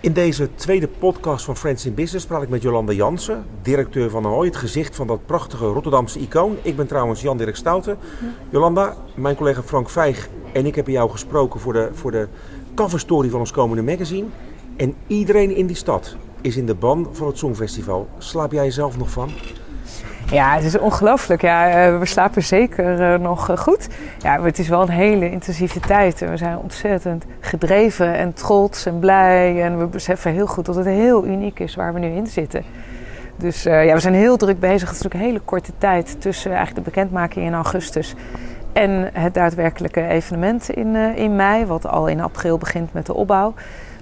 In deze tweede podcast van Friends in Business praat ik met Jolanda Jansen, directeur van Ahoy, het gezicht van dat prachtige Rotterdamse icoon. Ik ben trouwens Jan-Dirk Stouten. Jolanda, mijn collega Frank Vijg en ik hebben jou gesproken voor de, voor de coverstory van ons komende magazine. En iedereen in die stad is in de ban van het Songfestival. Slaap jij zelf nog van? Ja, het is ongelooflijk. Ja, eh, we slapen zeker uh, nog uh, goed. Ja, het is wel een hele intensieve tijd. En we zijn ontzettend gedreven en trots en blij. En we beseffen heel goed dat het heel uniek is waar we nu in zitten. Dus ja, we zijn heel druk bezig. Het is ook een hele korte tijd tussen eigenlijk de bekendmaking in augustus en het daadwerkelijke evenement in, in mei, wat al in april begint met de opbouw.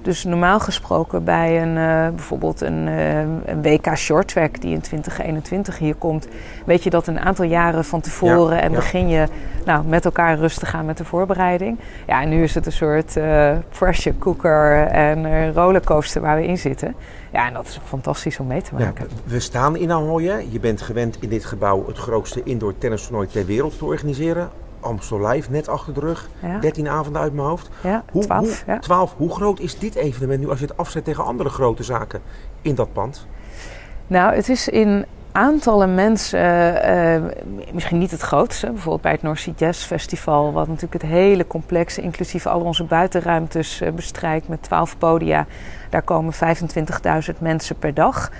Dus normaal gesproken bij een, uh, bijvoorbeeld een, uh, een WK shorttrack die in 2021 hier komt, weet je dat een aantal jaren van tevoren ja, en ja. begin je nou, met elkaar rustig aan met de voorbereiding. Ja, en nu is het een soort uh, pressure cooker en rollercoaster waar we in zitten. Ja, en dat is fantastisch om mee te maken. Ja, we staan in Ahoy. Je bent gewend in dit gebouw het grootste indoor tennistoernooi ter wereld te organiseren. Amstel Live net achter de rug. Ja. 13 avonden uit mijn hoofd. Ja, hoe, 12, hoe, ja. 12. Hoe groot is dit evenement nu als je het afzet tegen andere grote zaken in dat pand? Nou, het is in aantallen mensen uh, uh, misschien niet het grootste. Bijvoorbeeld bij het North Sea Jazz Festival, wat natuurlijk het hele complex, inclusief al onze buitenruimtes, uh, bestrijkt met 12 podia. Daar komen 25.000 mensen per dag.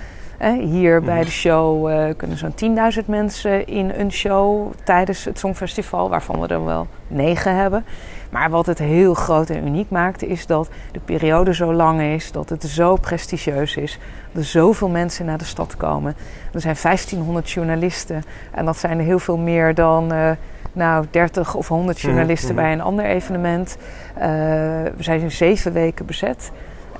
Hier bij de show uh, kunnen zo'n 10.000 mensen in een show tijdens het Songfestival, waarvan we er wel negen hebben. Maar wat het heel groot en uniek maakt, is dat de periode zo lang is, dat het zo prestigieus is, dat er zoveel mensen naar de stad komen. Er zijn 1500 journalisten en dat zijn er heel veel meer dan. Uh, nou, 30 of 100 journalisten mm-hmm. bij een ander evenement. Uh, we zijn in zeven weken bezet.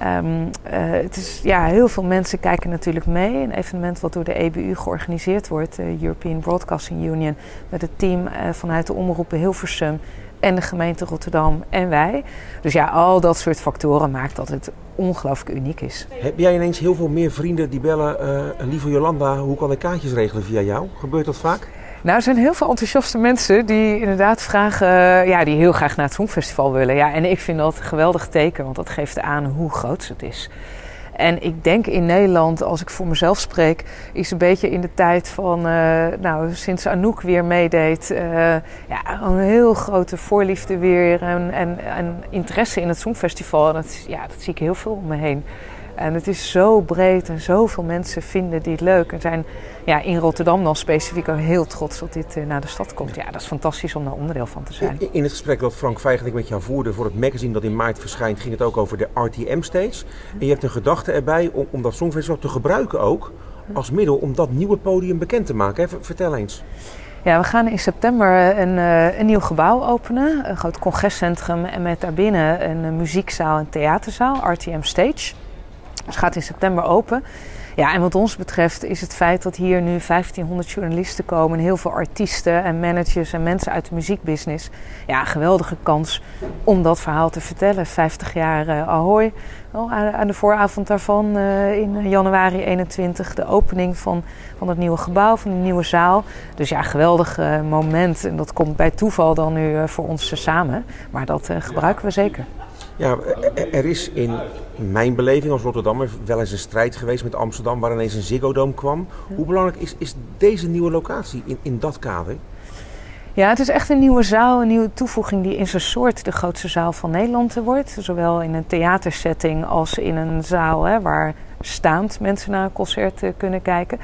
Um, het is, ja, heel veel mensen kijken natuurlijk mee. Een evenement wat door de EBU georganiseerd wordt, de European Broadcasting Union, met het team uh, vanuit de omroepen Hilversum en de gemeente Rotterdam en wij. Dus ja, al dat soort factoren maakt dat het ongelooflijk uniek is. Heb jij ineens heel veel meer vrienden die bellen, uh, lieve Jolanda, hoe kan ik kaartjes regelen via jou? Gebeurt dat vaak? Nou, er zijn heel veel enthousiaste mensen die inderdaad vragen, uh, ja, die heel graag naar het Songfestival willen. Ja, en ik vind dat een geweldig teken, want dat geeft aan hoe groot het is. En ik denk in Nederland, als ik voor mezelf spreek, is een beetje in de tijd van, uh, nou, sinds Anouk weer meedeed, uh, ja, een heel grote voorliefde weer en, en, en interesse in het Songfestival. En dat, ja, dat zie ik heel veel om me heen. En het is zo breed en zoveel mensen vinden dit leuk. En zijn ja, in Rotterdam dan specifiek ook heel trots dat dit uh, naar de stad komt. Ja, dat is fantastisch om daar onderdeel van te zijn. In het gesprek dat Frank ik met jou voerden voor het magazine dat in maart verschijnt, ging het ook over de RTM-stage. En je hebt een gedachte erbij om, om dat Songfestival te gebruiken ook als middel om dat nieuwe podium bekend te maken. Vertel eens. Ja, we gaan in september een, uh, een nieuw gebouw openen. Een groot congrescentrum en met daarbinnen een muziekzaal en theaterzaal, RTM Stage. Het gaat in september open. Ja, en wat ons betreft is het feit dat hier nu 1500 journalisten komen, en heel veel artiesten en managers en mensen uit de muziekbusiness. Ja, geweldige kans om dat verhaal te vertellen. 50 jaar uh, Ahoy. Oh, aan, de vooravond daarvan uh, in januari 21 de opening van, van het nieuwe gebouw, van de nieuwe zaal. Dus ja, geweldig uh, moment. En dat komt bij toeval dan nu voor ons samen. Maar dat gebruiken we zeker. Ja, er is in mijn beleving als Rotterdammer wel eens een strijd geweest met Amsterdam waar ineens een Ziggo Dome kwam. Hoe belangrijk is, is deze nieuwe locatie in, in dat kader? Ja, het is echt een nieuwe zaal, een nieuwe toevoeging die in zijn soort de grootste zaal van Nederland wordt. Zowel in een theatersetting als in een zaal hè, waar staand mensen naar een concert kunnen kijken.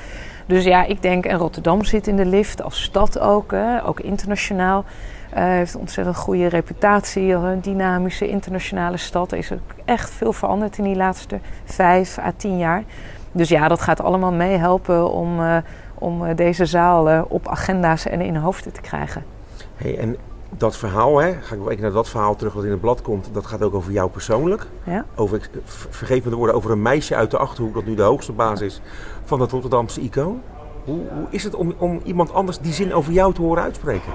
Dus ja, ik denk, en Rotterdam zit in de lift als stad ook, hè, ook internationaal. Uh, heeft ontzettend goede reputatie, een dynamische internationale stad. Er is ook echt veel veranderd in die laatste vijf à tien jaar. Dus ja, dat gaat allemaal meehelpen om, uh, om deze zaal op agenda's en in hoofden te krijgen. Hey, en dat verhaal, hè, ga ik wel even naar dat verhaal terug wat in het blad komt, dat gaat ook over jou persoonlijk. Ja? Over, vergeef me de woorden, over een meisje uit de Achterhoek, dat nu de hoogste baas is van het Rotterdamse icoon. Hoe, hoe is het om, om iemand anders die zin over jou te horen uitspreken?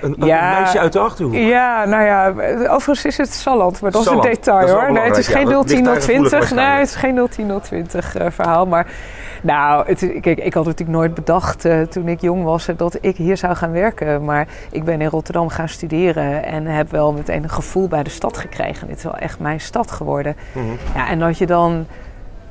Een, ja, een meisje uit de Achterhoek. Ja, nou ja, overigens is het Salland, maar dat Salland. is een detail is hoor. Nee, het is geen ja, 010 020. Nee, het is geen 010 020 uh, verhaal. Maar Nou, het, kijk, ik had natuurlijk nooit bedacht uh, toen ik jong was dat ik hier zou gaan werken. Maar ik ben in Rotterdam gaan studeren en heb wel meteen een gevoel bij de stad gekregen. Dit is wel echt mijn stad geworden. Mm -hmm. Ja, en dat je dan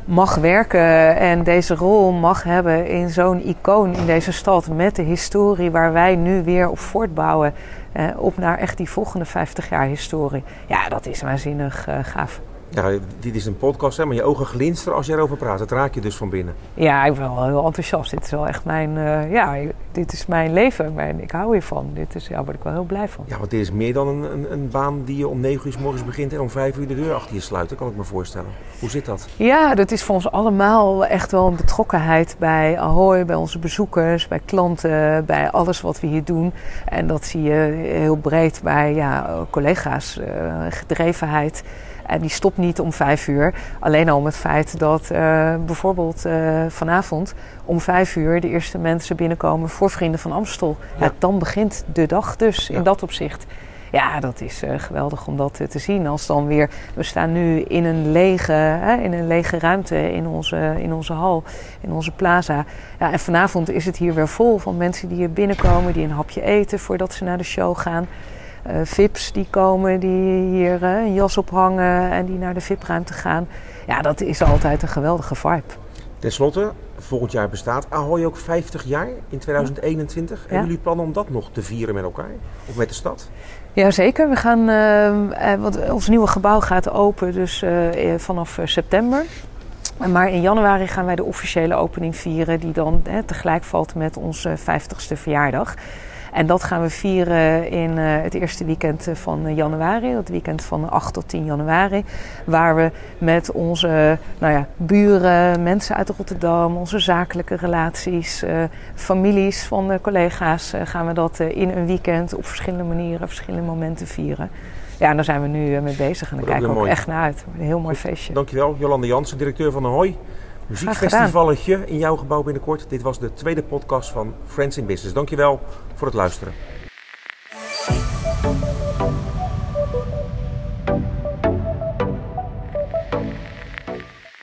mag werken en deze rol mag hebben in zo'n icoon in deze stad. Met de historie waar wij nu weer op voortbouwen. Eh, op naar echt die volgende 50 jaar historie. Ja, dat is waanzinnig uh, gaaf. Ja, dit is een podcast, hè, maar je ogen glinsteren als je erover praat. Dat raak je dus van binnen. Ja, ik ben wel heel enthousiast. Dit is wel echt mijn, uh, ja, dit is mijn leven. Mijn, ik hou hiervan. Dit is, ja, daar word ik wel heel blij van. Ja, want dit is meer dan een, een, een baan die je om 9 uur s morgens begint en om 5 uur de deur achter je sluit. Dat kan ik me voorstellen. Hoe zit dat? Ja, dat is voor ons allemaal echt wel een betrokkenheid bij Ahoy, bij onze bezoekers, bij klanten, bij alles wat we hier doen. En dat zie je heel breed bij ja, collega's, uh, gedrevenheid. En die stopt niet om vijf uur. Alleen al om het feit dat uh, bijvoorbeeld uh, vanavond om vijf uur de eerste mensen binnenkomen voor Vrienden van Amstel. Ja. Ja, dan begint de dag dus in dat opzicht. Ja, dat is uh, geweldig om dat te zien. Als dan weer, we staan nu in een lege, hè, in een lege ruimte in onze, in onze hal, in onze plaza. Ja, en vanavond is het hier weer vol van mensen die hier binnenkomen, die een hapje eten voordat ze naar de show gaan. Uh, VIP's die komen, die hier uh, een jas ophangen en die naar de VIP-ruimte gaan. Ja, dat is altijd een geweldige vibe. Ten slotte, volgend jaar bestaat Ahoy ook 50 jaar in 2021. Ja. Hebben jullie plannen om dat nog te vieren met elkaar? Of met de stad? Jazeker, we gaan, uh, want ons nieuwe gebouw gaat open dus vanaf september. Maar in januari gaan wij de officiële opening vieren, die dan tegelijk valt met onze 50ste verjaardag. En dat gaan we vieren in uh, het eerste weekend van januari, dat weekend van 8 tot 10 januari. Waar we met onze nou ja, buren, mensen uit Rotterdam, onze zakelijke relaties, uh, families van collega's, gaan we dat in een weekend op verschillende manieren, verschillende momenten vieren. Ja, en daar zijn we nu mee bezig en daar kijken we ook mooi. echt naar uit. Een heel mooi feestje. Dankjewel, Jolande Jansen, directeur van de Hooi. Muziekfestivalletje in jouw gebouw binnenkort. Dit was de tweede podcast van Friends in Business. Dankjewel voor het luisteren.